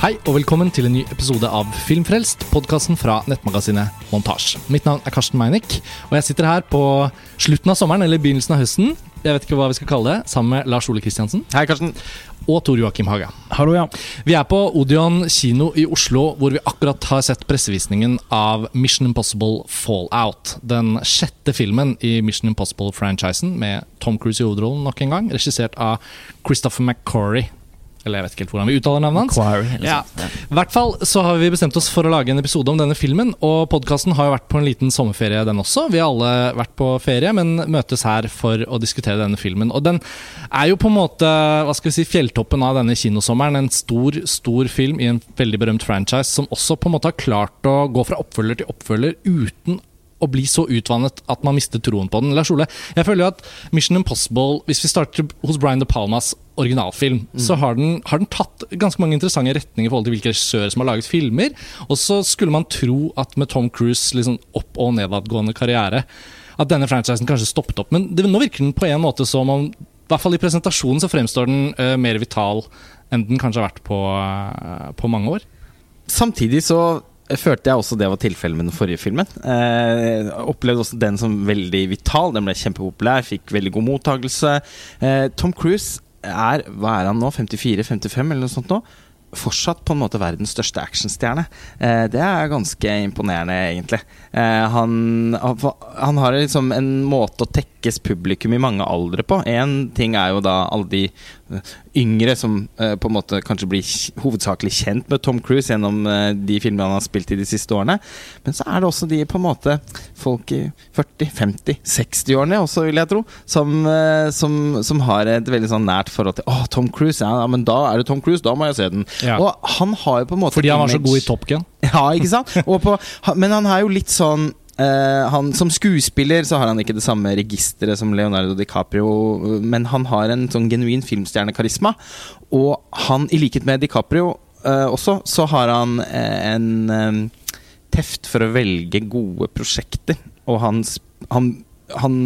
Hei og velkommen til en ny episode av Filmfrelst, podkasten fra nettmagasinet Montasj. Mitt navn er Karsten Meinick, og jeg sitter her på slutten av sommeren, eller begynnelsen av høsten, jeg vet ikke hva vi skal kalle det, sammen med Lars Ole Kristiansen Hei, Karsten. og Tor Joakim Haga. Hallo, ja. Vi er på Odeon kino i Oslo, hvor vi akkurat har sett pressevisningen av Mission Impossible Fallout. Den sjette filmen i Mission Impossible-franchisen, med Tom Cruise i hovedrollen nok en gang, regissert av Christopher McCorry. Eller jeg vet ikke helt hvordan vi uttaler navnet hans. Quarry. Ja. I hvert fall så har vi bestemt oss for å lage en episode om denne filmen. Og podkasten har jo vært på en liten sommerferie, den også. Vi har alle vært på ferie, men møtes her for å diskutere denne filmen. Og den er jo på en måte hva skal vi si, fjelltoppen av denne kinosommeren. En stor, stor film i en veldig berømt franchise som også på en måte har klart å gå fra oppfølger til oppfølger uten å bli så utvannet at man mister troen på den. Lars Ole, jeg føler jo at Mission Impossible, hvis vi starter hos Brian De Palmas originalfilm, så har den, har den tatt ganske mange interessante retninger i forhold til hvilke regissører som har laget filmer. Og så skulle man tro at med Tom Cruise liksom opp- og nedadgående karriere, at denne franchisen kanskje stoppet opp. Men det, nå virker den på en måte som om, i hvert fall i presentasjonen, så fremstår den uh, mer vital enn den kanskje har vært på, uh, på mange år. Samtidig så følte jeg også det var tilfellet med den forrige filmen. Eh, opplevde også den som veldig vital. Den ble kjempepopulær, fikk veldig god mottakelse. Eh, Tom Cruise er hva er han nå, 54-55 eller noe sånt nå? Fortsatt på en måte verdens største actionstjerne. Eh, det er ganske imponerende, egentlig. Eh, han, han har liksom en måte å tekkes publikum i mange aldre på. Én ting er jo da alle de yngre som eh, på en måte kanskje blir hovedsakelig kjent med Tom Cruise gjennom eh, de filmene han har spilt i de siste årene. Men så er det også de på en måte folk i 40-, 50-, 60-årene også, vil jeg tro, som, eh, som, som har et veldig sånn nært forhold til Å, Tom Cruise, ja, men da er det Tom Cruise, da må jeg se den. Ja. Og han har jo på en måte Fordi han var så god i Top Gun. ja, ikke sant? Og på, men han er jo litt sånn eh, han, Som skuespiller så har han ikke det samme registeret som Leonardo DiCaprio, men han har en sånn genuin filmstjernekarisma. Og han, i likhet med DiCaprio uh, også, så har han uh, en teft for å velge gode prosjekter. Og han, han, han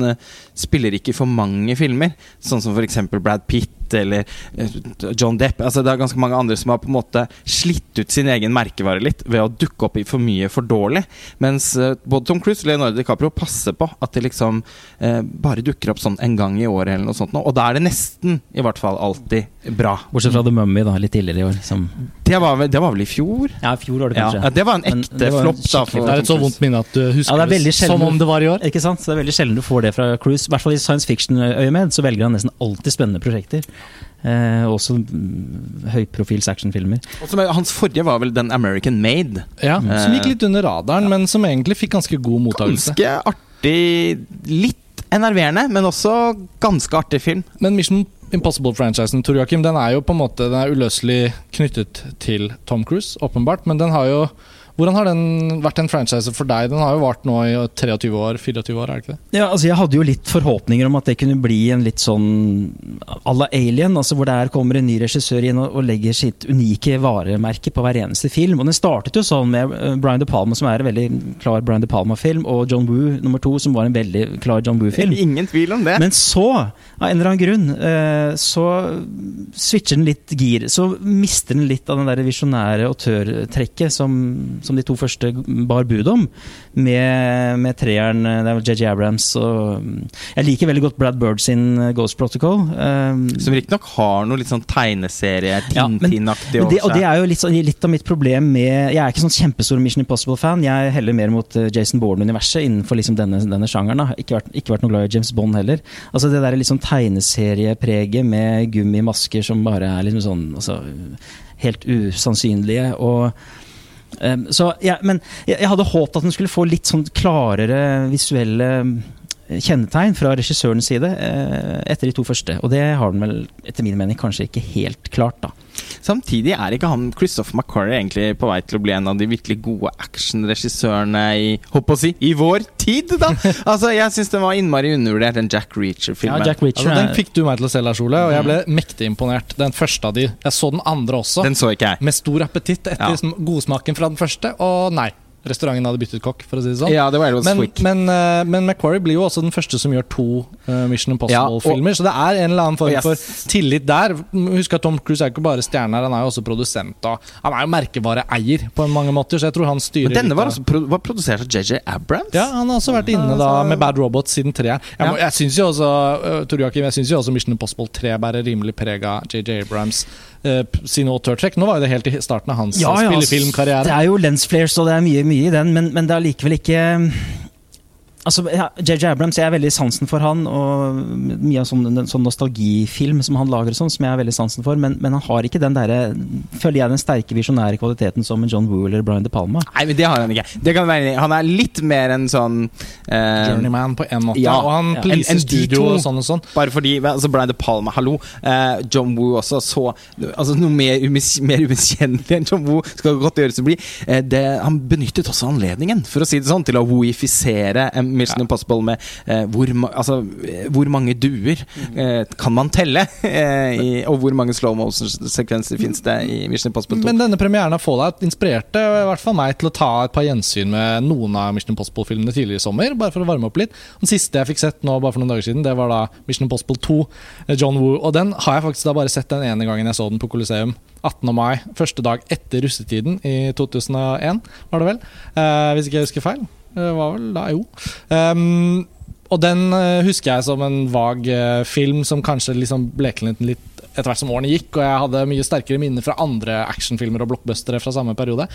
spiller ikke for mange filmer, sånn som f.eks. Brad Pitt eller eh, John Depp. Altså Det er ganske mange andre som har på en måte slitt ut sin egen merkevare litt ved å dukke opp i for mye for dårlig. Mens eh, både Tom Cruise og Leonardo DiCaprio passer på at det liksom eh, bare dukker opp sånn en gang i året eller noe sånt. Og da er det nesten, i hvert fall, alltid bra. Bortsett fra The Mummy, da, litt tidligere i år. Som, Det var vel, det var vel i fjor? ja, i fjor var det kanskje. ja, det var en ekte det var en flopp, da. for Det er et så vondt minne at du husker Ja, det det, som om det var i år. Ikke sant? Så det er veldig sjelden du får det fra Cruise. I hvert fall i science fiction-øyemed så velger han nesten alltid spennende prosjekter. Eh, også mm, høyprofils actionfilmer. Er- Hans forrige var vel den American Made. Ja, Eh, Som gikk litt under radaren, men som egentlig fikk ganske god mottakelse. Ganske artig. Litt enerverende, men også ganske artig film. Men Mission Impossible-franchisen Tor Joachim, den er jo på en måte Den er uløselig knyttet til Tom Cruise, åpenbart. Men den har jo Hvordan har den vært en franchise for deg? Den har jo vart nå i 23 år, 24 år, er det ikke det? Ja, altså Jeg hadde jo litt forhåpninger om at det kunne bli en litt sånn à la Alien, altså hvor der kommer en ny regissør inn og, og legger sitt unike varemerke på hver eneste film. Og Den startet jo sånn med eh, Brian De Palma, som er en veldig klar Brian De Palma-film, og John Woo nummer to, som var en veldig klar John Woo-film. Ingen tvil om det. Men så, av en eller annen grunn, eh, så switcher den litt gir. Så mister den litt av den der visjonære autørtrekket som, som de to første bar bud om, med, med treeren Det er JJ Abrams og mm, Jeg liker veldig godt Brad Bird sin eh, Ghost Protocol. Um, Som riktignok har noe litt sånn tegneserie, Tintin-aktig ja, over seg. og det er jo litt, sånn- litt av mitt problem med Jeg er ikke sånn kjempestor Mission Impossible-fan. Jeg heller mer mot eh, Jason Bourne-universet innenfor liksom denne, denne sjangeren. Da. Ikke, vært, ikke vært noe glad i James Bond heller. Altså Det der liksom tegneseriepreget med gummimasker som bare er liksom sånn altså, helt usannsynlige. og em, så, ja, men jeg, jeg hadde håpet at den skulle få litt sånn klarere visuelle eh, kjennetegn fra regissørens side eh, etter de to første. Og det har den vel etter min mening kanskje ikke helt klart, da. Samtidig er ikke han Christopher McQuarrie egentlig på vei til å bli en av de virkelig gode actionregissørene i håper å si, i vår tid, da? altså, Jeg syns den var innmari undervurdert, den Jack Reacher-filmen. Ja, Jack Reacher Altså, den fikk du meg til å se, Lars Ole, og jeg ble mektig imponert. Den første av de. Jeg så den andre også, Den så ikke jeg. med stor appetitt etter Ja. sm- godsmaken fra den første, og nei. Restauranten hadde byttet kokk, for å si det sånn. Ja, det var Men, men, uh, men Macquarie blir jo også den første som gjør to uh, Mission Impossible-filmer. så det er en eller annen form yes. for tillit der. Husk at Tom Cruise er ikke bare stjerne, her, han er jo også produsent. Og han er jo merkevareeier på mange måter, så jeg tror han styrer Men denne var, altså, pro var produsert av JJ Abrams. ja, Han har også vært inne da Altså- med Bad Robots siden treeren. Jeg, må- Ja. jeg syns jo også uh, Tor Joakim, jeg synes jo også Mission Impossible 3 bærer rimelig preg av JJ Abrams uh, sine autørtrekk. Nå var jo det helt i starten av hans Ja, ja, spillefilmkarriere. Det er jo lens flares, og det er mye, mye i den, men, men det er likevel ikke Altså, JJ Abrams, jeg er veldig sansen for han, og mye av sånn, sånn nostalgifilm som han lager, og sånn, som jeg er veldig sansen for, men, men han har ikke den derre Føler jeg den sterke visjonære kvaliteten som John Woo eller Brian De Palma. Nei, men det har han ikke. Det kan være, han er litt mer en sånn uh, Journeyman på en måte. ja, og han ja. pleaser En- en studio og sånn og sånn. Bare fordi altså Brian De Palma, hallo. Uh, John Woo også så altså Noe mer, umis, mer umiskjennelig enn John Woo skal godt gjøres å bli. Uh, det, han benyttet også anledningen, for å si det sånn, til å woifisere en Mission Ja. Impossible med eh, hvor, ma- altså, eh, hvor mange duer eh, kan man telle? Eh, i, og hvor mange slow motion-sekvenser finnes det i Mission Impossible 2? Men denne premieren av Fallout inspirerte i hvert fall meg til å ta et par gjensyn med noen av Mission Impossible-filmene tidligere i sommer. Bare for å varme opp litt Den siste jeg fikk sett nå bare for noen dager siden, det var da Mission Impossible 2, eh, John Woo. Og den har jeg faktisk da bare sett den ene gangen jeg så den på Coliseum. 18. mai, første dag etter russetiden i 2001, var det vel. Eh, hvis ikke jeg husker feil. Det var vel da, jo. Um, og den eh, husker jeg som en vag eh, film som kanskje liksom bleknet litt etter hvert som årene gikk, og jeg hadde mye sterkere minner fra andre actionfilmer og blockbustere fra samme periode.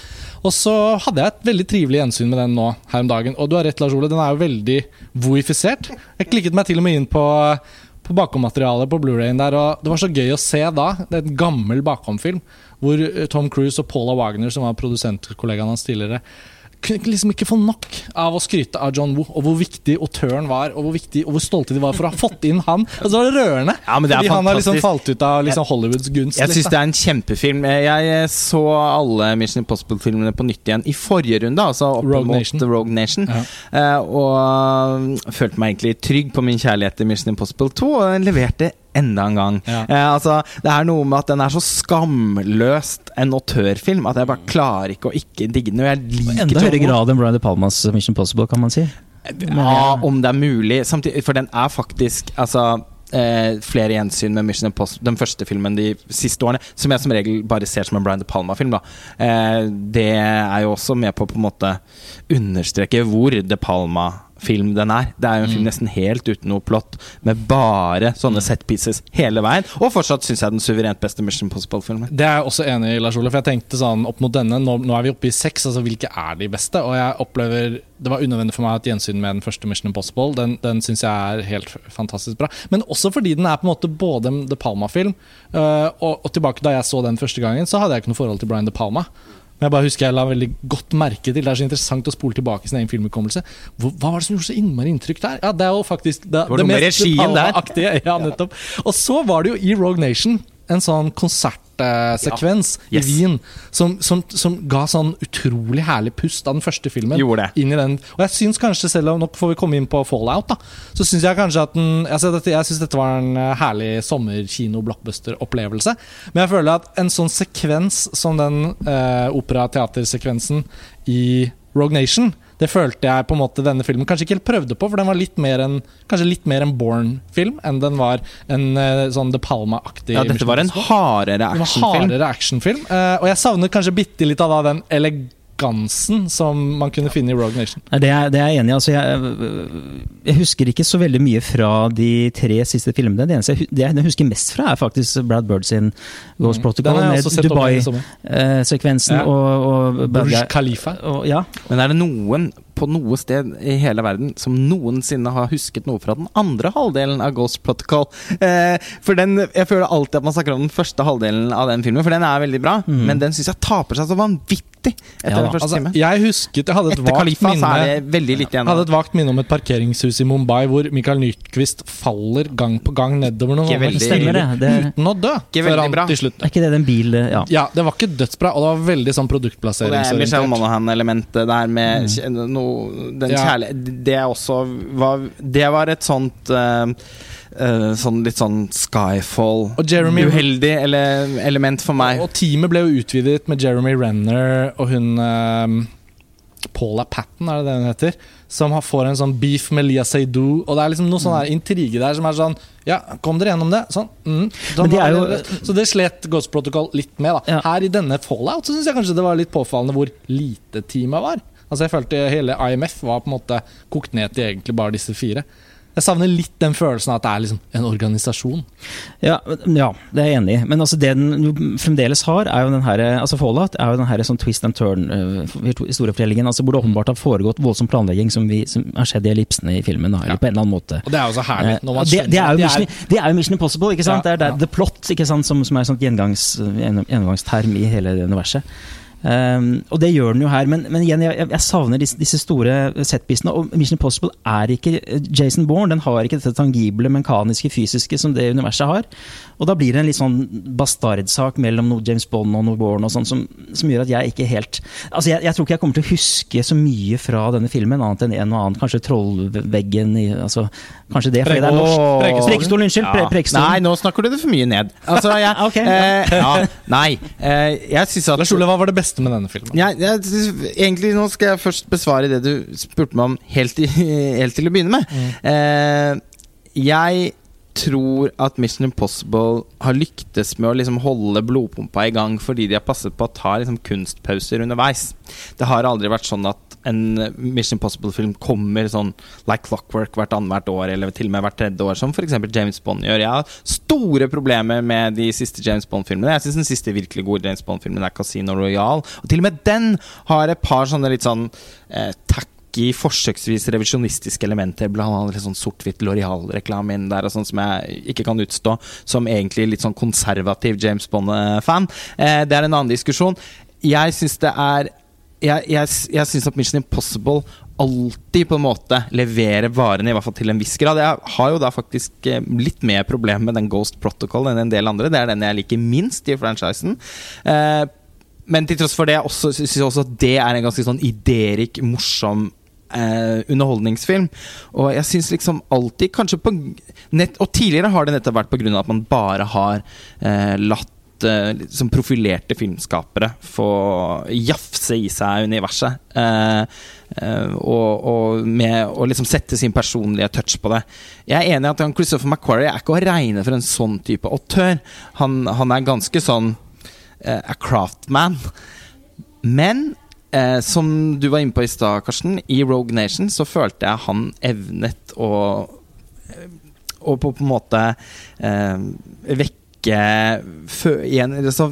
Og så hadde jeg et veldig trivelig gjensyn med den nå her om dagen. Og du har rett, Lars Ole, den er jo veldig voifisert. Jeg klikket meg til og med inn på på bakommaterialet på Blu-rayen der, og det var så gøy å se da. Det er en gammel bakomfilm hvor eh, Tom Cruise og Paula Wagner, som var produsentkollegaen hans tidligere, kunne liksom ikke få nok av å skryte av John Woo, og hvor viktig autøren var, og hvor, viktig, og hvor stolte de var for å ha fått inn han. Og så var det rørende! Ja, men det er fordi han har liksom falt ut av liksom Hollywoods gunst. Jeg syns det er en kjempefilm. Jeg så alle Mission Impossible-filmene på nytt igjen i forrige runde, altså opp Rogue mot Nation. Rogue Nation. Ja. Eh, og uh, følte meg egentlig trygg på min kjærlighet til Mission Impossible 2, og leverte enda en gang. Ja. Eh, altså, det er noe med at den er så skamløst en autørfilm at jeg bare klarer ikke å ikke digge den. Og jeg liker Enda høyere grad enn Brian De Palmas Mission Possible, kan man si. Ja, om det er mulig. Samtidig, for den er faktisk Altså eh, flere gjensyn med Mission Impossible, den første filmen de siste årene, som jeg som regel bare ser som en Brian De Palma-film. eh, Det er jo også med på å på en måte understreke hvor De Palma-film den er. Det er jo en film nesten helt uten noe plott, med bare sånne set pieces hele veien. Og fortsatt syns jeg den suverent beste Mission Impossible-filmen. Det er jeg også enig i, Lars Ole. For jeg tenkte sånn opp mot denne, nå, nå er vi oppe i seks, altså hvilke er de beste? Og jeg opplever Det var unødvendig for meg at gjensyn med den første Mission Impossible. Den, den syns jeg er helt fantastisk bra. Men også fordi den er på en måte både en De Palma-film, øh, og, og tilbake da jeg så den første gangen, så hadde jeg ikke noe forhold til Brian De Palma. Men jeg bare husker jeg la veldig godt merke til Det er så interessant å spole tilbake sin egen filmhukommelse. Hva, Hva var det som gjorde så innmari inntrykk der? Ja, Det er jo faktisk det, med regien der. Palma-aktige. Ja, nettopp. Og så var det jo i Rogue Nation en sånn konsertsekvens Ja. Yes. i Wien som, som, som ga sånn utrolig herlig pust av den første filmen. Inn i den. Og jeg syns kanskje, selv om Nå får vi komme inn på Fallout, da så syns jeg kanskje at den altså Jeg synes dette var en eh, herlig sommerkino-blockbuster-opplevelse. Men jeg føler at en sånn sekvens som den eh, opera-teatersekvensen i Rogue Nation det følte jeg på en måte denne filmen kanskje ikke helt prøvde på, for den var litt mer en, kanskje litt mer en Bourne-film enn den var en eh, sånn De Palma-aktig Ja, dette var en hardere actionfilm. hardere actionfilm. eh, og jeg savnet kanskje bitte litt av da den elegansen som man kunne finne i Rogue Nation. Det er, det er jeg enig i. Altså, jeg, jeg husker ikke så veldig mye fra de tre siste filmene. Det eneste jeg, det jeg husker mest fra, er faktisk Brad Bird sin Ghost Protocol har jeg med. Dubai-sekvensen Ja. og, og Burj Khalifa. og, ja. Men er det noen på noe sted i hele verden som noensinne har husket noe fra den andre halvdelen av Ghost Protocol? Eh, for den, Jeg føler alltid at man snakker om den første halvdelen av den filmen, for den er veldig bra. Men den syns jeg taper seg så vanvittig etter Ja den første Altså, timen. jeg husket Jeg hadde et vagt minne hadde et vagt minne om et parkeringshus i Mumbai hvor Michael Nyquist faller gang på gang nedover noen veldig- Stemmer det. det. uten å dø Ikke før han bra. til slutt Er ikke det den bil... Ja. Ja, det var ikke dødsbra, og det var veldig sånn Og det er Michelle produktplasseringsorientert. Monaghan-elementet der med mm. no, Den Ja. kjærlighet Det også var, Det var et sånt eh, eh, Sånn litt sånn Skyfall Og Jeremy Uheldig ele element for meg. Og teamet ble jo utvidet med Jeremy Renner og hun eh, Paula Patten, er det det hun heter? Som har, får en sånn beef med Lia Seydoux. Og det er liksom noe sånn her intrige der som er sånn Ja, kom dere gjennom det? Sånn. Mm. de er jo- så det slet Ghost Protocol litt med. da Ja. Her i denne Fallout så syns jeg kanskje det var litt påfallende hvor lite teamet var. Altså Jeg følte hele IMF var på en måte kokt ned til egentlig bare disse fire. Jeg savner litt den følelsen av at det er liksom en organisasjon. Ja, ja, det er jeg enig i. Men altså det den fremdeles har, er jo den her, altså Fallout er jo den her sånn twist and turn-historiefortellingen. altså hvor det åpenbart har foregått voldsom planlegging som, vi, som har skjedd i ellipsene i filmen. Da, eller Ja. på en eller annen måte. Og det er jo så herlig. Eh, Når man det, det, er jo de Mission, det er jo Mission Impossible, ikke sant? Ja, det er det, the plot ikke sant? Som, som er et sånt gjengangs, gjennomgangsterm i hele universet. Um, og det gjør den jo her, men, men igjen, jeg, jeg savner disse, disse store setpisene. Og Mission Impossible er ikke eh, Jason Bourne. Den har ikke dette tangible, mekaniske, fysiske som det universet har. Og da blir det en litt sånn bastardsak mellom noe James Bond og noe Bourne og sånn, som, som gjør at jeg ikke helt Altså, jeg, jeg tror ikke jeg kommer til å huske så mye fra denne filmen, annet enn en og annen. Kanskje trollveggen i altså, Kanskje det, fordi det er norsk. Prekestolen, unnskyld. Pre Prekestolen. Nei, nå snakker du det for mye ned. Altså, jeg, Ok. eh, ja, nei. Eh, jeg syns at Lars Ole, hva var det beste med denne filmen? jeg, jeg, egentlig Nå skal jeg først besvare det du spurte meg om helt, i, helt til å begynne med. Eh, jeg tror at Mission Impossible har lyktes med å liksom holde blodpumpa i gang fordi de har passet på å ta liksom kunstpauser underveis. Det har aldri vært sånn at en Mission Impossible-film kommer sånn like clockwork hvert annethvert år, eller til og med hvert tredje år, som f.eks. James Bond gjør. Jeg har store problemer med de siste James Bond-filmene. Jeg syns den siste virkelig gode James Bond-filmen er Casino Royale. Og til og med den har et par sånne litt sånn eh, tacky, forsøksvis revisjonistiske elementer, blant annet litt sånn sort-hvitt Loreal-reklame inn der, og sånn som jeg ikke kan utstå, som egentlig litt sånn konservativ James Bond-fan. Eh, det er en annen diskusjon. Jeg syns det er jeg, jeg, jeg syns at Mission Impossible alltid på en måte leverer varene, i hvert fall til en viss grad. Jeg har jo da faktisk eh, litt mer problem med den Ghost Protocol enn en del andre. Det er den jeg liker minst i franchisen. Eh, men til tross for det jeg også at det er en ganske sånn idérik, morsom eh, underholdningsfilm. Og jeg syns liksom alltid kanskje på nett, Og tidligere har det nettopp vært pga. at man bare har eh, latt eh, som profilerte filmskapere få jafse i seg universet. Eh, eh, og, og med å liksom sette sin personlige touch på det. Jeg er enig i at han Christopher McQuarrie er ikke å regne for en sånn type autør. Han, han er ganske sånn eh, a craftman. Men eh, som du var inne på i stad, Karsten, i Rogue Nation så følte jeg han evnet å Og på, på en måte eh, vekke fø, igjen, så,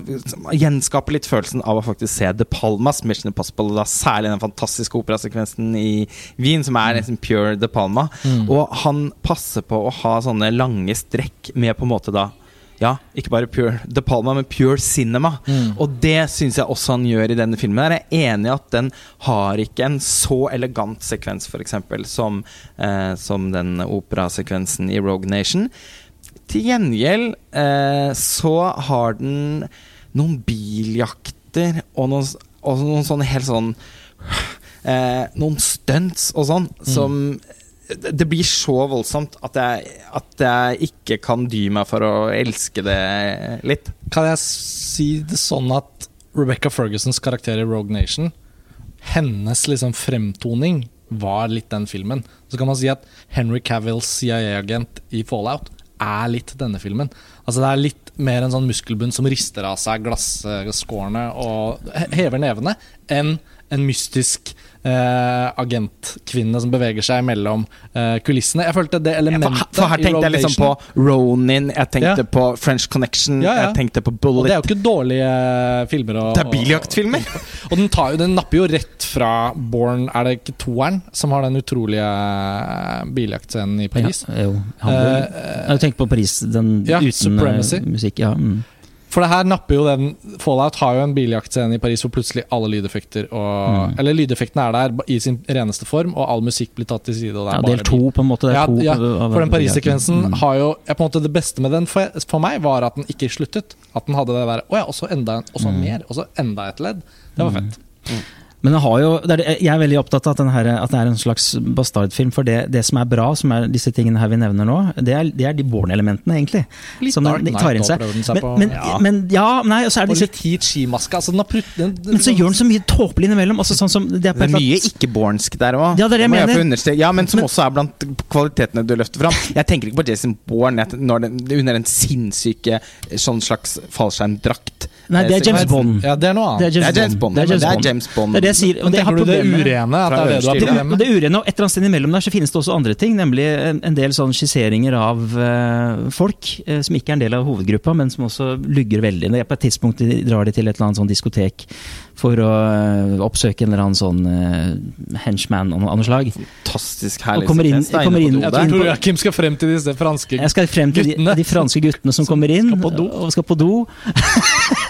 Gjenskape litt følelsen av å faktisk se De Palmas Mission Impossible, da særlig den fantastiske operasekvensen i Wien, som er liksom pure De Palma. Og han passer på å ha sånne lange strekk med på en måte da ja, ikke bare pure De Palma, men pure cinema. Og det syns jeg også han gjør i denne filmen. Jeg er enig i at den har ikke en så elegant sekvens, f.eks., som, eh, som den operasekvensen i Rogue Nation. Til gjengjeld eh, så har den noen biljakter og noen, og noen sånne helt sånn eh, Noen stunts og sånn som det det blir så voldsomt at jeg, at jeg ikke kan dy meg for å elske det litt. Kan jeg si det sånn at Rebecca Fergusons karakter i Rogue Nation Hennes liksom fremtoning var litt den filmen. Så kan man si at Henry Cavills CIA-agent i Fallout er litt denne filmen. Altså Det er litt mer en sånn muskelbunn som rister av seg glasskårene og hever nevene, enn en mystisk eh, agentkvinne som beveger seg mellom eh, kulissene. Jeg følte det For, ja, for her tenkte jeg liksom på Ronin, jeg tenkte Ja. på French Connection, Ja, ja. jeg tenkte på Bullet. Og det er jo ikke dårlige filmer. å- Det er biljaktfilmer! Og den, tar jo, den napper jo rett fra Born Er det ikke toeren som har den utrolige eh, biljaktscenen i Paris? Ja, jo, Hamburg. Eh, jeg tenker på Paris, den ja, uten Supremacy. eh, musikk? Ja. Mm. For det her napper jo den Fallout har jo en biljaktscene i Paris hvor plutselig alle lydeffekter og Mm. Eller lydeffektene er der i sin reneste form, og all musikk blir tatt til side. Ja, del to, på en måte. Det Ja, to ja, for den Paris-sekvensen Mm. har jo jeg, på en måte Det beste med den for, for meg var at den ikke sluttet. At den hadde det der Å ja, og så enda en, og så Mm. mer, og så enda et ledd. Det var Mm. fett. Men det har jo, det er, jeg er veldig opptatt av at, den her, at det er en slags bastardfilm. For det, det som er bra, som er disse tingene her vi nevner nå, det er, det er de Born-elementene, egentlig. Litt som den Knight tar inn seg. den seg Men, men, Ja. men ja, nei, og så er det disse Heat skimaske. Altså, den har prutt- den- den- Men så gjør den så mye tåpelig innimellom. Også, sånn som, det er Det er mye ikke-bornsk der òg. Ja, det er det jeg mener. Ja, men som også er blant kvalitetene du løfter fram. Jeg tenker ikke på Jason Bourne når den, under en sinnssyke sånn slags fallskjermdrakt. Nei, det er Eh, James. Bond. Ja, det er noe annet. Det er James Bond. Det er James Bond. det er James Bond. Det er sier. Men men tenker du det urene? At det er det du har det, med? det urene, og et eller annet sted imellom der så finnes det også andre ting, nemlig en, en del sånn skisseringer av uh, folk uh, som ikke er en del av hovedgruppa, men som også lugger veldig. Når jeg På et tidspunkt drar de til et eller annet sånn diskotek for å uh, oppsøke en eller annen sånn henchman av noe slag. Fantastisk herlig Og kommer inn- kommer inn- Jeg tror. Joakim skal frem til disse franske guttene. Jeg skal frem til de, de franske guttene som kommer inn skal og skal på do.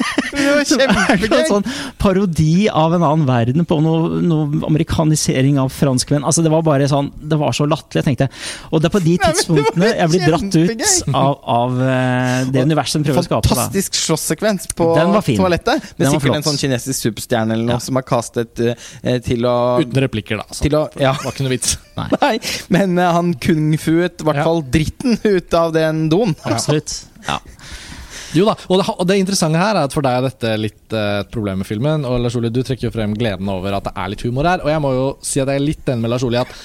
Det var Så en kjempegøy! sånn parodi av en annen verden på noe, noe amerikanisering av franskmenn. Altså, det var bare sånn, det var så latterlig. Jeg tenkte, Og det er på de tidspunktene jeg blir dratt ut av, av eh, det universet de prøver å skape. Fantastisk slåsssekvens på Den var fin. toalettet. Den Med var sikkert en sånn kinesisk superstjerne eller noe Ja. som er kastet eh, til å Uten replikker, da. Altså. Til å Ja. Det var ikke noe vits. Nei, men uh, han kung-fuet i hvert Ja. fall dritten ut av den doen. Absolutt. Ja. Jo da, og det, og det interessante her er at for deg er dette litt eh, et problem med filmen. Og Lars Ole, du trekker jo frem gleden over at det er litt humor her. Og jeg må jo si at jeg er litt enig med Lars Ole i at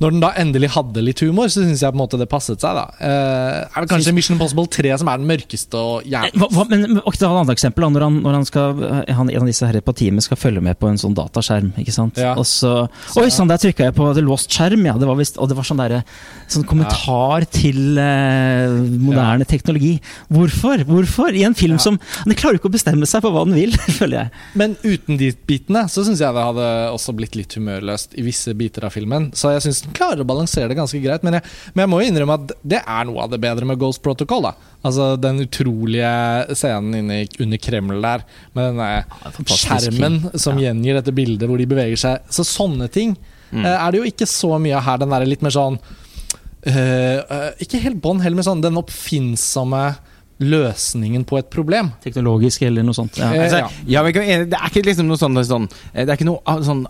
når den da endelig hadde litt humor, så syns jeg på en måte det passet seg. da Uh, Er det kanskje Mission Impossible 3 som er den mørkeste og jævligste? jævlig Hva, hva, men men, ta et annet eksempel. Da, når, han, når han skal, eh, han, en av disse her på teamet skal følge med på en sånn dataskjerm. ikke sant? Ja. Og så, Oi sann, der trykka jeg på The Lost skjerm, ja. Det var vist, og det var sånn der, sånn kommentar til eh, moderne teknologi. Hvorfor? Hvorfor? I en film Ja. som Den klarer ikke å bestemme seg for hva den vil, føler jeg. Men uten de bitene så syns jeg det hadde også blitt litt humørløst i visse biter av filmen. Så jeg synes klarer å balansere det ganske greit. Men jeg, men jeg må jo innrømme at det er noe av det bedre med Ghost Protocol. da Altså Den utrolige scenen inne under Kreml der, med denne ja, skjermen som Ja. gjengir dette bildet hvor de beveger seg. Så sånne ting Mm. eh, er det jo ikke så mye av her. Den der litt mer sånn eh, Ikke helt bånd heller, men sånn den oppfinnsomme løsningen på et problem. Teknologisk eller noe sånt. Ja. Eh, Altså, ja. ja, men det er ikke liksom noe sånn, sånn eh, Det er ikke noe ah, sånn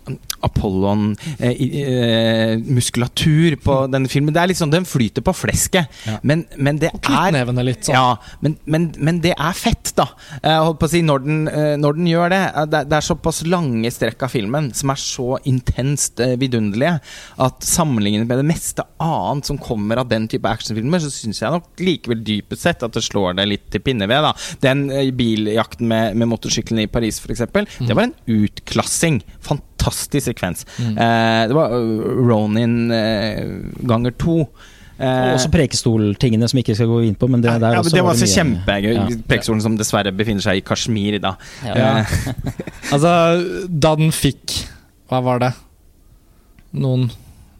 Apollon-muskulatur på denne filmen. Det er litt sånn, Den flyter på flesket. Ja. Men, men det Og er knyttnevene litt sånn. Ja, men, men, men det er fett, da. Jeg holdt på å si, når den, eh, når den gjør det. eh, Det er, det er såpass lange strekk av filmen som er så intenst eh, vidunderlige at sammenlignet med det meste annet som kommer av den type actionfilmer, så syns jeg nok likevel dypest sett at det slår det litt til pinneved. da. Den eh, biljakten med, med motorsyklene i Paris, f.eks., eksempel det var en utklassing. Fantastisk sekvens. Mm. Eh, det var eh, Ronin eh, ganger to. Eh, Og også Prekestoltingene som vi ikke skal gå inn på. Men det, ja, der men også det var var så kjempegøy. Ja. Prekestolen som dessverre befinner seg i Kashmir da. Ja. Ja. Eh, Altså, da den fikk Hva var det? Noen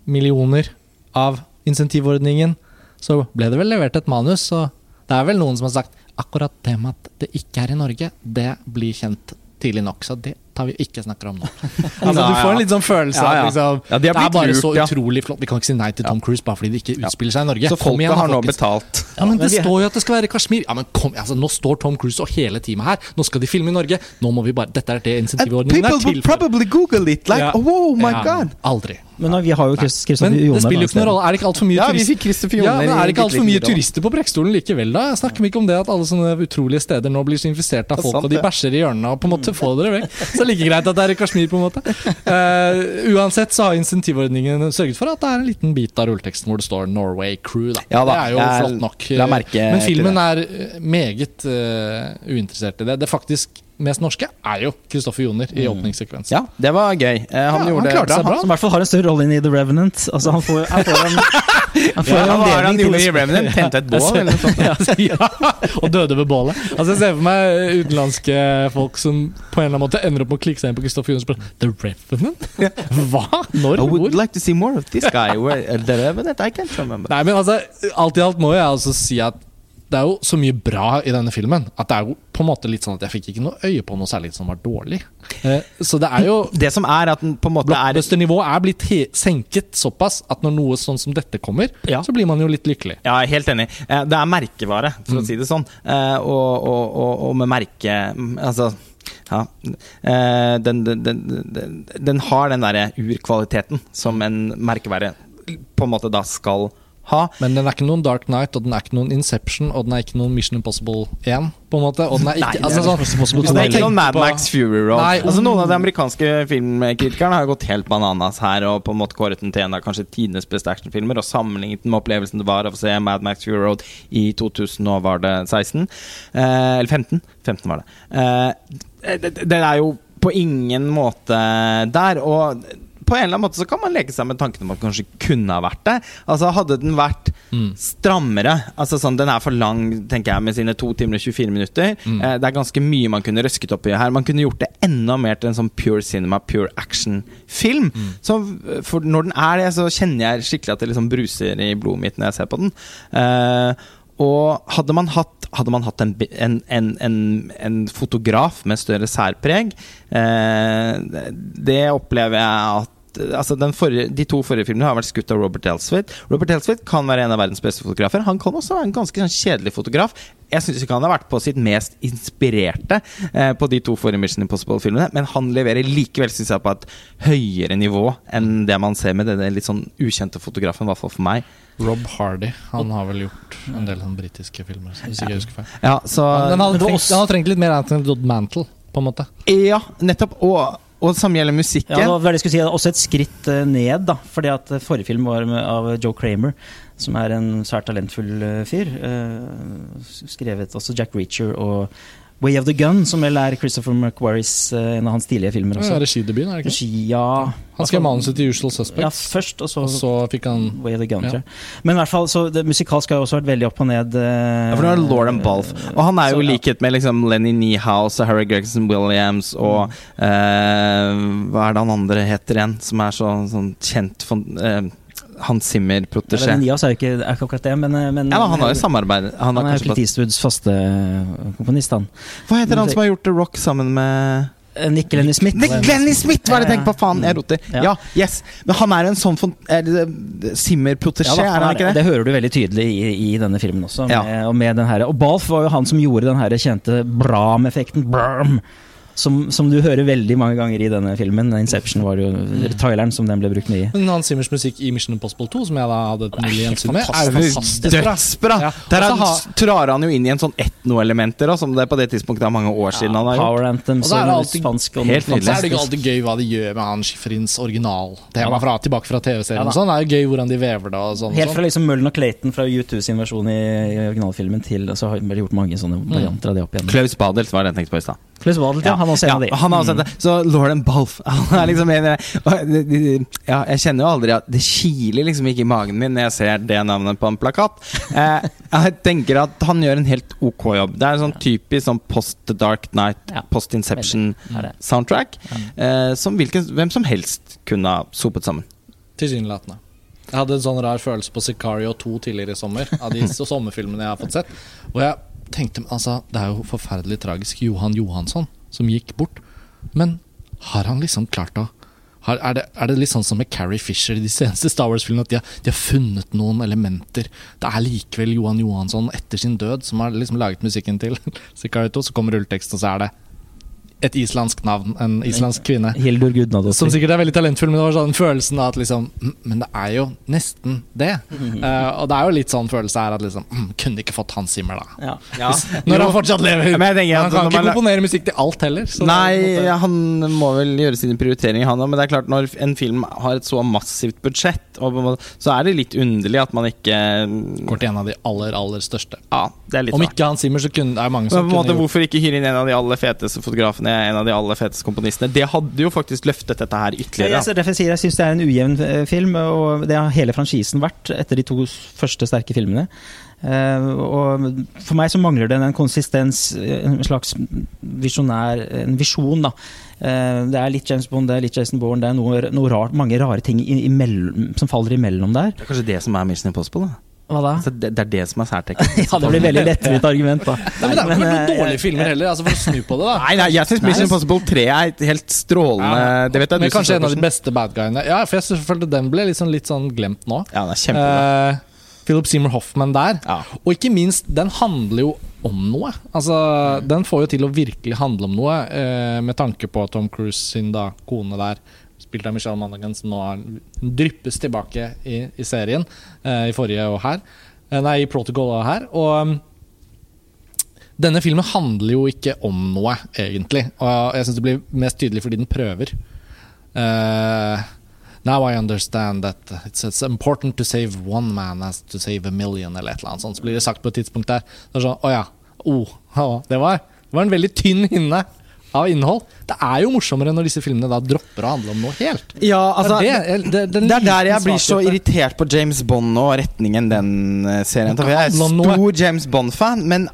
millioner av insentivordningen, så ble det vel levert et manus. Og det er vel noen som har sagt akkurat det med at det ikke er i Norge, det blir kjent tidlig nok. Så det tar vi ikke snakker om nå. Altså, du får en litt sånn følelse av ja. liksom, Ja, de Det er bare lurt, så utrolig flott. Vi kan ikke si nei til Tom Cruise bare fordi det ikke utspiller seg i Norge. så folk folket igjen, har nå betalt. Ja, men Det Men står jo at det skal være Kashmir. Ja, men kom, altså, Nå står Tom Cruise og hele teamet her. Nå skal de filme i Norge. Nå må vi bare Dette er det insentivordningen er til for. probably google it. Like, Ja. oh my Ja, god! Aldri. Men nå, vi har jo Chris- Joner. Men det spiller jo ikke noen rolle. Er det ikke altfor mye Ja, Kristoffer Ja, er det ikke altfor bitte mye turister på Preikestolen likevel, da? Snakker vi ikke om det at alle sånne utrolige steder nå blir så infisert av folk, sant, og de bæsjer i hjørnene, og på en måte få dere vekk? Så det er like greit at det er i Kashmir, på en måte. Uh, uansett så har insentivordningen sørget for at det er en liten bit av rulleteksten hvor det står 'Norway Crew', da. Ja da, det er jo flott nok. merke Men filmen er eh, meget uh, uinteressert i det. Det er faktisk mest norske er jo Kristoffer Joner i åpningssekvensen. Ja, det var gøy. Eh, han Ja, gjorde han klarte det seg bra. Som i hvert fall har en større rolle inn i The Revenant. Altså, han får, han får en, han får Ja, en hva var det han gjorde i Revenant? Tente et bål eller noe sånt? ja, og døde ved bålet. Altså Jeg ser for meg utenlandske folk som på en eller annen måte ender opp med å klikke seg inn på Kristoffer Joner og spørre The Revenant? Hva? Når? I would like to see more of this guy. Where, uh, the Revenant? I can't remember. Nei, men altså Alt i alt må jeg altså si at det er jo så mye bra i denne filmen at det er jo på en måte litt sånn at jeg fikk ikke noe øye på noe særlig som var dårlig. Eh, så det er jo Det som er at den på en måte er Blockbuster-nivået er blitt senket såpass at når noe sånn som dette kommer, Ja. så blir man jo litt lykkelig. Ja, jeg er helt enig. Eh, Det er merkevare, for Mm. å si det sånn. Eh, Og, og, og, og med merke mm, Altså ja, den, den, den, den, den har den derre urkvaliteten som en merkevare på en måte da skal ha. Men den er ikke noen Dark Knight, og den er ikke noen Inception, og den er ikke noen Mission Impossible 1, på en måte. Og den er ikke, Nei, altså, sånn, Det er ikke noen Mad Max Fury Road. Nei, altså, noen av de amerikanske filmkritikerne har gått helt bananas her og på en måte kåret den til en av kanskje tidenes beste actionfilmer og sammenlignet den med opplevelsen det var av å se Mad Max Fury Road i 2000 og var det 16? Eh, eller 15? 15 var det. Eh, det, det er jo på ingen måte der. Og på en eller annen måte så kan man leke seg med tanken om at det kanskje kunne ha vært det. Altså Hadde den vært Mm. strammere Altså sånn, Den er for lang, tenker jeg, med sine 2 timer og 24 minutter. Mm. Eh, det er ganske mye man kunne røsket opp i her. Man kunne gjort det enda mer til en sånn pure cinema, pure action-film. Mm. Så for Når den er det, så kjenner jeg skikkelig at det liksom bruser i blodet mitt når jeg ser på den. Eh, og hadde man hatt, hadde man hatt en, en, en, en, en fotograf med større særpreg eh, det- Det opplever jeg at Altså den forrige, De to forrige filmene har vært skutt av Robert Elswit. Robert Elswit kan være en av verdens beste fotografer. Han kan også være en ganske sånn kjedelig fotograf. Jeg syns ikke han har vært på sitt mest inspirerte eh, på de to forrige Mission Impossible-filmene, men han leverer likevel, synes jeg, på et høyere nivå enn det man ser med denne litt sånn ukjente fotografen, i hvert fall for meg. Rob Hardy. Han har vel gjort en del sånn britiske filmer. Hvis ikke jeg husker feil. Ja, så han, var trengt, han, har trengt litt mer Anthony Dodd Mantle, på en måte. Ja, nettopp. Og, og det samme gjelder musikken. Ja, det var si, også et skritt eh, ned, da. Fordi at eh, forrige film var av Joe Kramer, som er en svært talentfull eh, fyr. Eh, skrevet også Jack Reacher og Way of the Gun, som vel er Christopher McQuarries, eh, en av hans tidlige filmer også. er regidebuten, er det ikke? Regi, ja Han skrev manuset til Usual Suspects. Ja, først, og så, og så fikk han Way of the Gun, Ja. tror jeg. Men i hvert fall, så det musikalsk har jo også vært veldig opp og ned. eh, Ja, for nå er det Lauren Balf. Og han er jo i likhet med liksom Lenny Niehaus og Harry Gregson Williams og eh, Hva er det han andre heter igjen, som er så, sånn kjent for eh, Hans Zimmer-protesjé. Nias er jo ikke, er ikke akkurat det, men, eh, men Ja, da, han har jo samarbeid. Han Han er jo Clint Eastwoods faste eh, komponist, han. Hva heter han som har gjort The Rock sammen med Eh, Nick Lenny Smith. Nick Lenny Smith, var det jeg tenkte på! Faen, jeg roter. Ja. Ja, yes. Men han er en sånn er Zimmer-protesjé, Ja, er han ikke det? Det hører du veldig tydelig i, i denne filmen også. Ja. Med, og, med den her, og Balf var jo han som gjorde den her kjente Bram-effekten. Bram! Som, som du hører veldig mange ganger i denne filmen. Inception var jo traileren som den ble brukt mye i. Men Hans Simmers musikk i Mission Impossible 2, som jeg da hadde et nylig gjensyn med, er jo fantastisk. Dødsbra! Ja. Der Og så han, han jo inn i en sånn etno-elementer, som det er på det tidspunktet er mange år siden han har gjort. Power Anthems Og så er det alltid spansk og helt Så er det ikke alltid gøy hva de gjør med han Schifrins originaltema Ja fra, tilbake fra TV-serien. Ja og sånn. Det er jo gøy hvordan de vever det. og sånn. Helt fra sånn. liksom Mullen og Clayton fra U2 sin versjon i, i originalfilmen til så har de gjort mange sånne varianter av det opp igjen. Klaus Badelt var det jeg tenkte på i stad. Klaus Waddleton, ja. Han er også en Ja, av de. han er også det. Så Lauren Balf Han er liksom en Ja, jeg kjenner jo aldri at Det kiler liksom ikke i magen min når jeg ser det navnet på en plakat. Eh, jeg tenker at han gjør en helt ok jobb. Det er en sånn typisk sånn post The Dark Night, post Inception Er det. soundtrack. Eh, som hvilken, hvem som helst kunne ha sopet sammen. Tilsynelatende. Jeg hadde en sånn rar følelse på Sicario 2 tidligere i sommer, av de så- sommerfilmene jeg har fått sett. Og jeg tenkte altså, Det er jo forferdelig tragisk. Johan Johansson som gikk bort. Men har han liksom klart å har, er, det, er det litt sånn som med Carrie Fisher i de seneste Star Wars-filmene, at de har, de har funnet noen elementer? Det er likevel Johan Johansson etter sin død som har liksom laget musikken til Sicario 2. Så kommer rulleteksten, og så er det et islandsk navn, en islandsk kvinne. Hildur Gudnadottir. Som sikkert er veldig talentfull, men det var sånn følelsen av at liksom mm, Men det er jo nesten det. Uh, og det er jo litt sånn følelse her at liksom mm, Kunne ikke fått Hans Zimmer, da. Ja. Når han fortsatt lever. Ja, han kan ikke komponere musikk til alt heller. er Nei, han må vel gjøre sine prioriteringer, han òg. Men det er klart, når en film har et så massivt budsjett, så er det litt underlig at man ikke Går til en av de aller, aller største. Ja, det er litt Om ikke Hans Zimmer, så kunne det er mange Men på kunne måte, gjort Hvorfor ikke hyre inn en av de aller feteste fotografene, en av de aller feteste komponistene? Det hadde jo faktisk løftet dette her ytterligere. ytterligere. jeg, derfor sier jeg syns det er en ujevn eh, film, og det har hele franchisen vært etter de to første sterke filmene. Eh, og for meg så mangler det en konsistens, eh, en slags visjonær En visjon, da. Eh, det er litt James Bond, det er litt Jason Bourne, det er noe, noe rart, mange rare ting i- imellom, som faller imellom der. Det er kanskje det som er Mission Impossible? da Hva da? altså, det, det er det som er særtrekket. Ja, det blir veldig lettvint argument, da. Nei, men Det er ikke noen dårlige filmer heller, altså for å snu på det. da Nei, nei, jeg syns Mission Impossible 3 er et helt strålende Ja, Det vet jeg Men du kanskje en av de beste bad guyene. Ja, for jeg følte den ble liksom litt sånn glemt nå. Ja, den er kjempebra. Uh, Philip Seymour Hoffman der. Ja. Og ikke minst, den handler jo om noe. Altså, Den får jo til å virkelig handle om noe, uh, med tanke på Tom Cruise sin da kone der, spilt av Michelle Monaghan, som nå er, dryppes tilbake i, i serien. Eh, I forrige og her. Eh, nei, i Protocol og her. Og um, denne filmen handler jo ikke om noe, egentlig. Og jeg syns det blir mest tydelig fordi den prøver. Uh, Now I understand that it's, it's important to save one man as to save a million, eller et eller annet sånt. Så blir det sagt på et tidspunkt der. Det er sånn, å ja, oh, det, var, det var en veldig tynn hinne av innhold. Det er jo morsommere når disse filmene da dropper å handle om noe helt. Ja, altså det, er det, det, Det er der jeg blir så irritert på James Bond og retningen den eh, serien tar. Jeg er stor James Bond-fan, men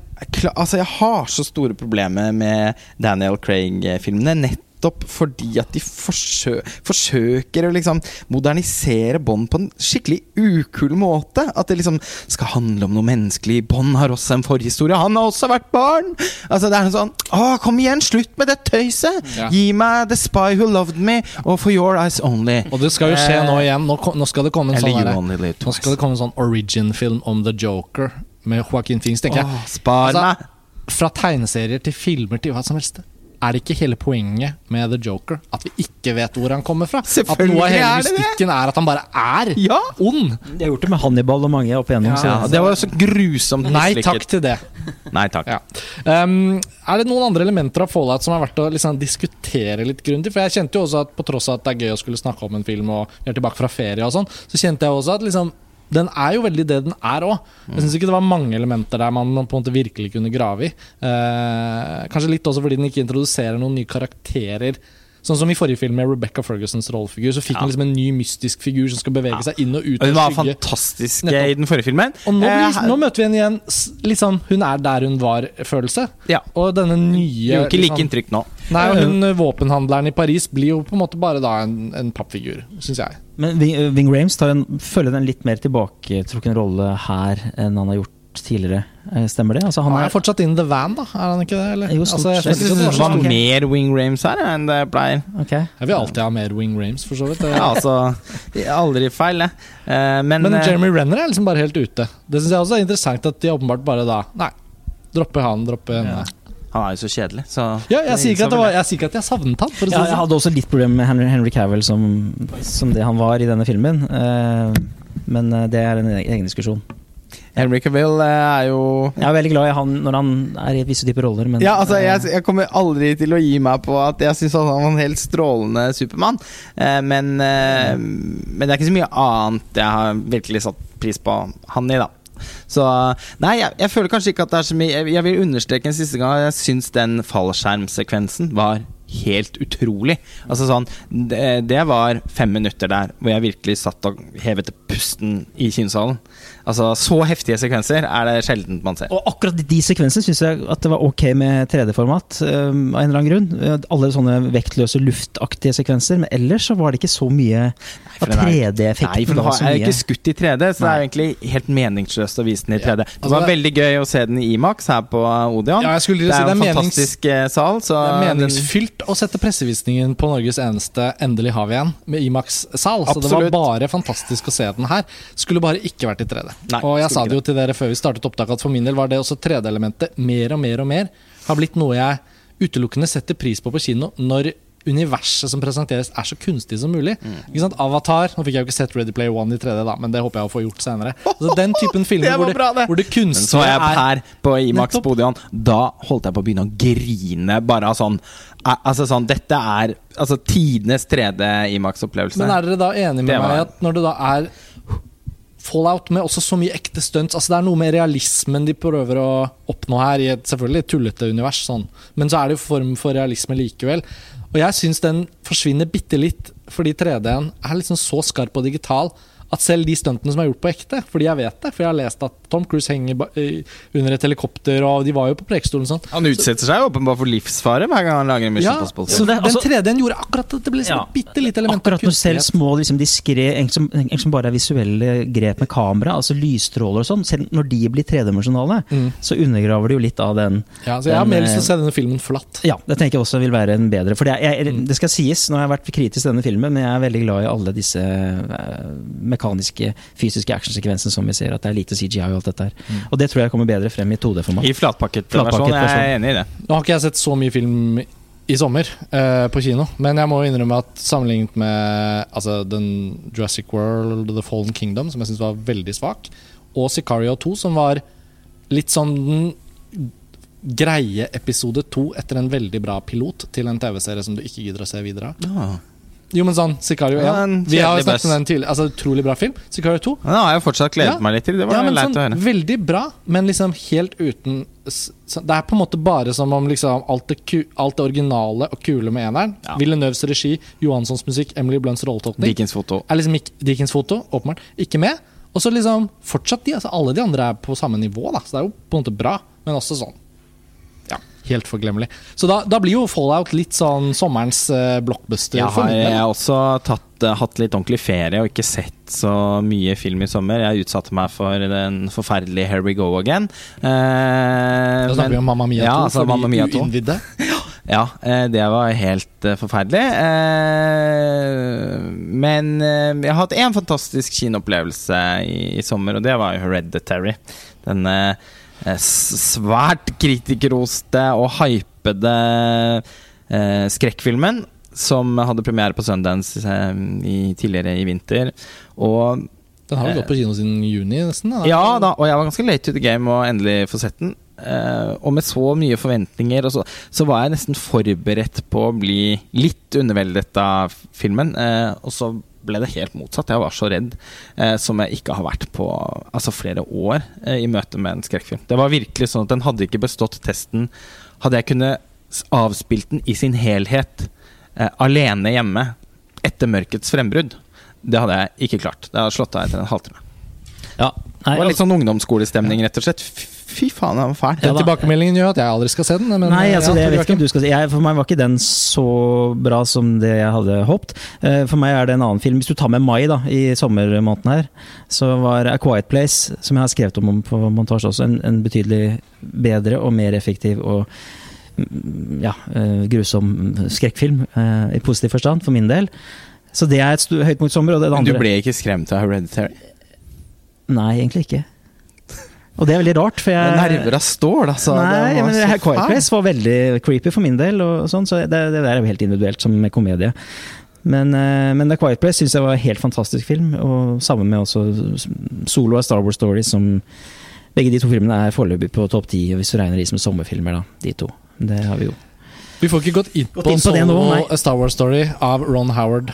altså, jeg har så store problemer med Daniel Craig-filmene. Nettopp fordi at de forsø forsøker å liksom modernisere Bond på en skikkelig ukul måte. At det liksom skal handle om noe menneskelig. Bond har også en forhistorie. Han har også vært barn! Altså Det er sånn Å, kom igjen! Slutt med det tøyset! Ja. Gi meg The Spy Who Loved Me og For Your Eyes Only. Og det skal jo skje nå igjen. Nå, nå skal det komme en sånn Live Nå skal det komme en sånn origin-film om The Joker med Joaquin Phoenix, tenker jeg. Åh, spar Altså! Fra tegneserier til filmer til hva som helst. Er det ikke hele poenget med The Joker at vi ikke vet hvor han kommer fra? At noe av hele mystikken er at han bare er Ja! ond? De har gjort det med Hannibal og mange opp igjennom. Ja, det var jo så grusomt Nei takk til det. Nei takk. Ja. Um, er det noen andre elementer av Fallout som er verdt å liksom diskutere litt grundig? For jeg kjente jo også at på tross av at det er gøy å skulle snakke om en film, og vi er tilbake fra ferie og sånn, så kjente jeg også at liksom den er jo veldig det den er òg. Jeg syns ikke det var mange elementer der man på en måte virkelig kunne grave i. Eh, kanskje litt også fordi den ikke introduserer noen nye karakterer. Sånn som i forrige film med Rebecca Fergusons rollefigur, så fikk Ja. hun liksom en ny mystisk figur som skal bevege seg inn og ut Og Hun var skygge. fantastisk Nettopp. i den forrige filmen. Og nå, blir, Eh, nå møter vi henne igjen litt sånn hun er der hun var-følelse. Ja. Og denne nye Gjør ikke like liksom- inntrykk nå. Nei, og hun eh, våpenhandleren i Paris blir jo på en måte bare da en, en pappfigur, syns jeg. Men Ving, Rames en, en litt mer tilbaketrukken rolle her enn han har gjort tidligere. Eh, Stemmer det? Altså, han Han er, er fortsatt in the van, da, er han ikke det? Eller? Jo, stort altså, jeg syns det var var mer Wing Rames her enn det pleier. Okay. Jeg vil alltid ha mer Wing Rames, for så vidt. Ja, altså er Aldri feil, det. Eh, Men, Men eh, Jeremy Renner er liksom bare helt ute. Det syns jeg også er interessant at de åpenbart bare da Nei, dropper han, dropper henne. han er jo så kjedelig, så Ja, jeg sier ikke at, det var, jeg, at jeg savnet han, for å si Ja, jeg sånn. hadde også litt problemer med Henry, Henry Cavill som, som det han var i denne filmen. Uh, men det er en egen diskusjon. Henry Cavill eh, er jo Jeg er veldig glad i han når han er i visse typer roller, men Ja, altså, eh, jeg, jeg kommer aldri til å gi meg på at jeg syns han var en helt strålende Supermann. Eh, men, men det er ikke så mye annet jeg har virkelig satt pris på han i, da. Så Nei, jeg, jeg føler kanskje ikke at det er så mye Jeg, jeg vil understreke en siste gang jeg syns den fallskjermsekvensen var helt utrolig. Altså sånn det, det var fem minutter der hvor jeg virkelig satt og hevet pusten i kinosalen. Altså Så heftige sekvenser er det sjelden man ser. Og akkurat de sekvensene syns jeg at det var ok med 3D-format. Um, av en eller annen grunn. Eh, Alle sånne vektløse, luftaktige sekvenser. Men ellers så var det ikke så mye av er- 3D-effekten. Nei, for den har- er jo ikke skutt i 3D, så det er egentlig helt meningsløst å vise den i 3D. Det Altså, var det- veldig gøy å se den i Imax her på Odeon. Ja, det si er det en er menings- fantastisk menings, sal. Så Det er meningsfylt å sette pressevisningen på Norges eneste 'Endelig har vi en' med Imax-sal. Så det var bare fantastisk å se den her. Skulle bare ikke vært i 3D. Nei, og jeg sa det jo til dere før vi startet opptaket at for min del var det også 3D-elementet mer og mer og mer har blitt noe jeg utelukkende setter pris på på kino når universet som presenteres, er så kunstig som mulig. Mm. Ikke sant? Avatar Nå fikk jeg jo ikke sett Ready Player One i 3D, da, men det håper jeg å få gjort senere. Altså, den typen filmer hvor, det, bra, det. hvor det så kunstige er jeg er her på IMAX-podion. Da holdt jeg på å begynne å grine. Bare av sånn Altså sånn Dette er altså tidenes 3D Imax-opplevelse. Men er dere da enige med var- meg at når det da er Fallout med også så mye ekte stunts Altså Det er noe med realismen de prøver å oppnå her, i et selvfølgelig tullete univers, sånn. men så er det jo form for realisme likevel. Og jeg syns den forsvinner bitte litt, fordi 3D-en er liksom så skarp og digital at selv de stuntene som er gjort på ekte, fordi jeg vet det, for jeg har lest at Tom Cruise henger under et helikopter, og de var jo på Prekestolen og sånn. Han utsetter seg åpenbart for livsfare hver gang han lager en Mission Ja, så det- den altså- 3D-en gjorde akkurat at det ble liksom Ja. et bitte lite element av Akkurat når selv små liksom, diskré, egentlig som, bare er visuelle grep med kamera, altså lysstråler og sånn, selv når de blir tredimensjonale, Mm. så undergraver det jo litt av den Ja, så jeg har mer lyst til å eh, se denne filmen flatt. Ja, det tenker jeg også vil være en bedre For det, jeg, Mm. det skal sies, nå har jeg vært kritisk til denne filmen, men jeg er veldig glad i alle disse eh, mekaniske, fysiske actionsekvensen som vi ser. At det er lite CGI og alt dette her. Og det tror jeg kommer bedre frem i 2D-format. I flatpakket versjon. Jeg er enig i det. Nå har ikke jeg sett så mye film i sommer eh, på kino, men jeg må innrømme at sammenlignet med altså, den Jurassic World, The Fallen Kingdom, som jeg syns var veldig svak, og Sicario 2, som var litt sånn den greie episode to etter en veldig bra pilot til en TV-serie som du ikke gidder å se videre av. Jo, men sånn, Sicario 1. Ja, Vi har jo snakket om den tidligere. Altså, utrolig bra film. Sicario 2. Ja, da har jeg fortsatt gledet Ja. meg litt til. Det var Ja, men leit sånn, å høre. Veldig bra, men liksom helt uten så Det er på en måte bare som om liksom alt det, ku, alt det originale og kule med eneren. Ja. Villeneuves regi, Johanssons musikk, Emily Blunts rolletolkning Dickens foto. er liksom ikke Dickens foto, åpenbart, ikke med. Og så liksom fortsatt de, altså alle de andre er på samme nivå, da. Så det er jo på en måte bra, men også sånn helt forglemmelig. Så da, da blir jo Fallout litt sånn sommerens uh, blockbuster Jeg har, jeg har også tatt, uh, hatt litt ordentlig ferie og ikke sett så mye film i sommer. Jeg utsatte meg for den forferdelige Here We Go Again. Uh, Da snakker vi om Mamma Mia 2 Ja, altså for Mamma Mia de uinnvidde. Ja, det var helt forferdelig. Men jeg har hatt én fantastisk kinoopplevelse i, i sommer, og det var jo Hereditary. Denne svært kritikerroste og hypede eh, skrekkfilmen som hadde premiere på Sundance eh, i, tidligere i vinter. Og Den har jo gått på kino siden juni, nesten. da. ja da, og jeg var ganske late to the game og endelig få sett den. Eh, og med så mye forventninger, så, så var jeg nesten forberedt på å bli litt underveldet av filmen. eh, og så ble det helt motsatt. Jeg var så redd, eh, som jeg ikke har vært på altså flere år eh, i møte med en skrekkfilm. Det var virkelig sånn at den hadde ikke bestått testen. Hadde jeg kunnet avspilt den i sin helhet eh, alene hjemme etter mørkets frembrudd, det hadde jeg ikke klart. Det hadde slått av etter en halvtime. Ja, Det var litt sånn ungdomsskolestemning, rett og slett. Fy faen, den var fæl. Den Ja tilbakemeldingen gjør at jeg aldri skal se den. Men, Nei, altså, ja, det, jeg vet ikke om du skal se jeg, For meg var ikke den så bra som det jeg hadde håpet. Eh, For meg er det en annen film. Hvis du tar med mai da, i sommermåneden her, så var A Quiet Place, som jeg har skrevet om, på montasje også, en, en betydelig bedre og mer effektiv og mm, ja, eh, grusom skrekkfilm, eh, i positiv forstand, for min del. Så det er et sto- høydepunkt sommer. Og det Men du ble ikke skremt av Hereditary? Nei, egentlig ikke. Og det er veldig rart, for jeg Nerver av stål, altså. Nei, Det men det her Quiet. Place var veldig creepy for min del, og sånn, så det, det der er jo helt individuelt som med komedie. Men, eh, men The Quiet Place syns jeg var en helt fantastisk film, og sammen med også Solo og Star Wars Story, som begge de to filmene er foreløpig på topp ti, hvis du regner de som sommerfilmer, da, de to. Det har vi jo. Vi får ikke gått inn Gått på, inn på det nå, Solo. Star Wars Story av Ron Howard.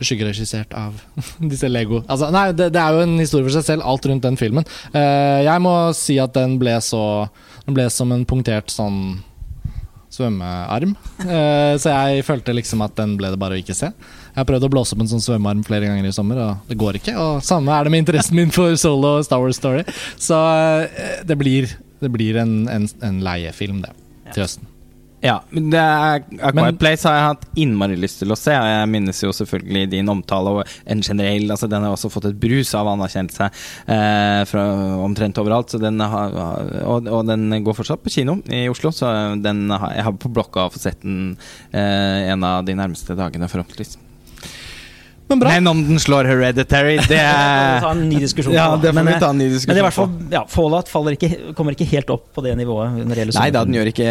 Skyggeregissert av disse Lego. Altså, nei, det, det er jo en historie for seg selv, alt rundt den filmen. Uh, jeg må si at den ble så Den ble som en punktert sånn svømmearm. Uh, så jeg følte liksom at den ble det bare å ikke se. Jeg har prøvd å blåse opp en sånn svømmearm flere ganger i sommer, og det går ikke. Og samme er det med interessen min for Solo og Star Wars Story. Så uh, det blir, det blir en, en, en leiefilm, det, til høsten. Ja, men det er, A Quiet Place har jeg hatt innmari lyst til å se. Og jeg minnes jo selvfølgelig din omtale og en generell altså Den har også fått et brus av anerkjennelse eh, fra omtrent overalt. Så den har, og, og den går fortsatt på kino i Oslo, så den har, jeg har på blokka å få sett den eh, en av de nærmeste dagene, forhåpentligvis. Men bra. Men om den slår Hereditary, det er ta en ny diskusjon. Ja, det får men, vi ta en ny Men det diskusjon er i hvert fall, ja, Fallout faller ikke, kommer ikke helt opp på det nivået. når det Nei da, den gjør ikke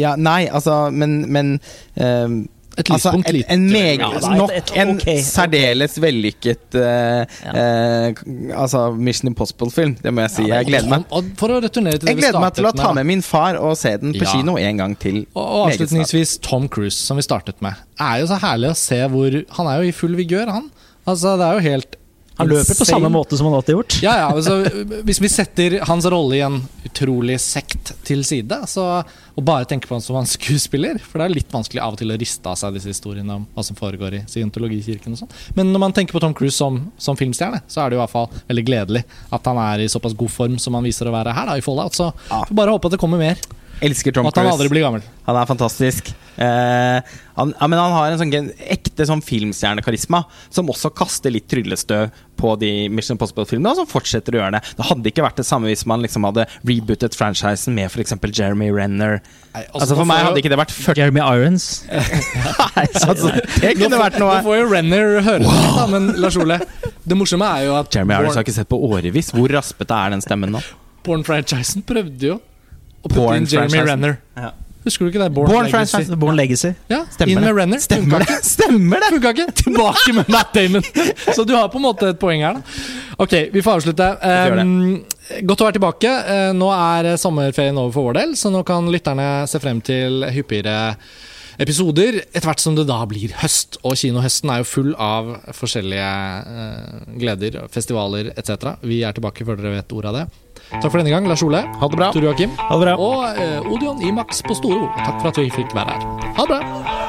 ja, Nei, altså, men, men ehm, Et Altså, lyspunkt en, meget, Ja, er et- nok et- en særdeles okay. vellykket ja. uh, Altså Mission Impossible-film, det må jeg si. Jeg gleder meg For å returnere til det Jeg gleder meg til å ta med min far og se den på Ja. kino en gang til. Og, og avslutningsvis Tom Cruise, som vi startet med. Er jo så herlig å se hvor Han er jo i full vigør, han. Altså, det er jo helt Han løper på samme måte som han alltid har gjort. Ja, ja, altså, Hvis vi setter hans rolle i en utrolig sekt til side, så, og bare tenker på han som en skuespiller For det er litt vanskelig av og til å riste av seg disse historiene om hva som foregår i scientologikirken og sånn. Men når man tenker på Tom Cruise som, som filmstjerne, så er det jo i hvert fall veldig gledelig at han er i såpass god form som han viser å være her da, i Fallout. Så Ja. får bare håpe at det kommer mer, Elsker Tom Cruise. at han aldri blir gammel. Han er fantastisk. Eh, han, ja, men han har en sånn gen- ekte sånn filmstjernekarisma som også kaster litt tryllestøv på de Mission Impossible-filmene, og som fortsetter å gjøre det. Det hadde ikke vært det samme hvis man liksom hadde rebootet franchisen med f.eks. Jeremy Renner. Nei, Altså For meg hadde ikke det vært 40 Jeremy Irons. Nei, altså, Det kunne vært noe. Nå får jo Renner høre det, da, men Lars Ole, Det morsomme er jo at Jeremy Irons har ikke sett på årevis. Hvor raspete er den stemmen nå? Porn-franchisen prøvde jo å putte inn Jeremy Renner. Ja. Husker du ikke det? Born, Born Legacy. franchise. Born Legacy. Ja, Stemmer inn med det. Renner. Stemmer det! Stemmer det! Funka ikke! Tilbake med Matt Damon! Så du har på en måte et poeng her, da. Ok, vi får avslutte. Um, godt å være tilbake. Eh, nå er sommerferien over for vår del, så nå kan lytterne se frem til hyppigere episoder etter hvert som det da blir høst. Og kinohøsten er jo full av forskjellige eh, gleder, festivaler etc. Vi er tilbake før dere vet ordet av det. Takk for denne gang, Lars Ole. Ha det bra. Tor Joakim. Ha det bra. Og uh, Odion Imax på Storo. Takk for at vi fikk være her. Ha det bra!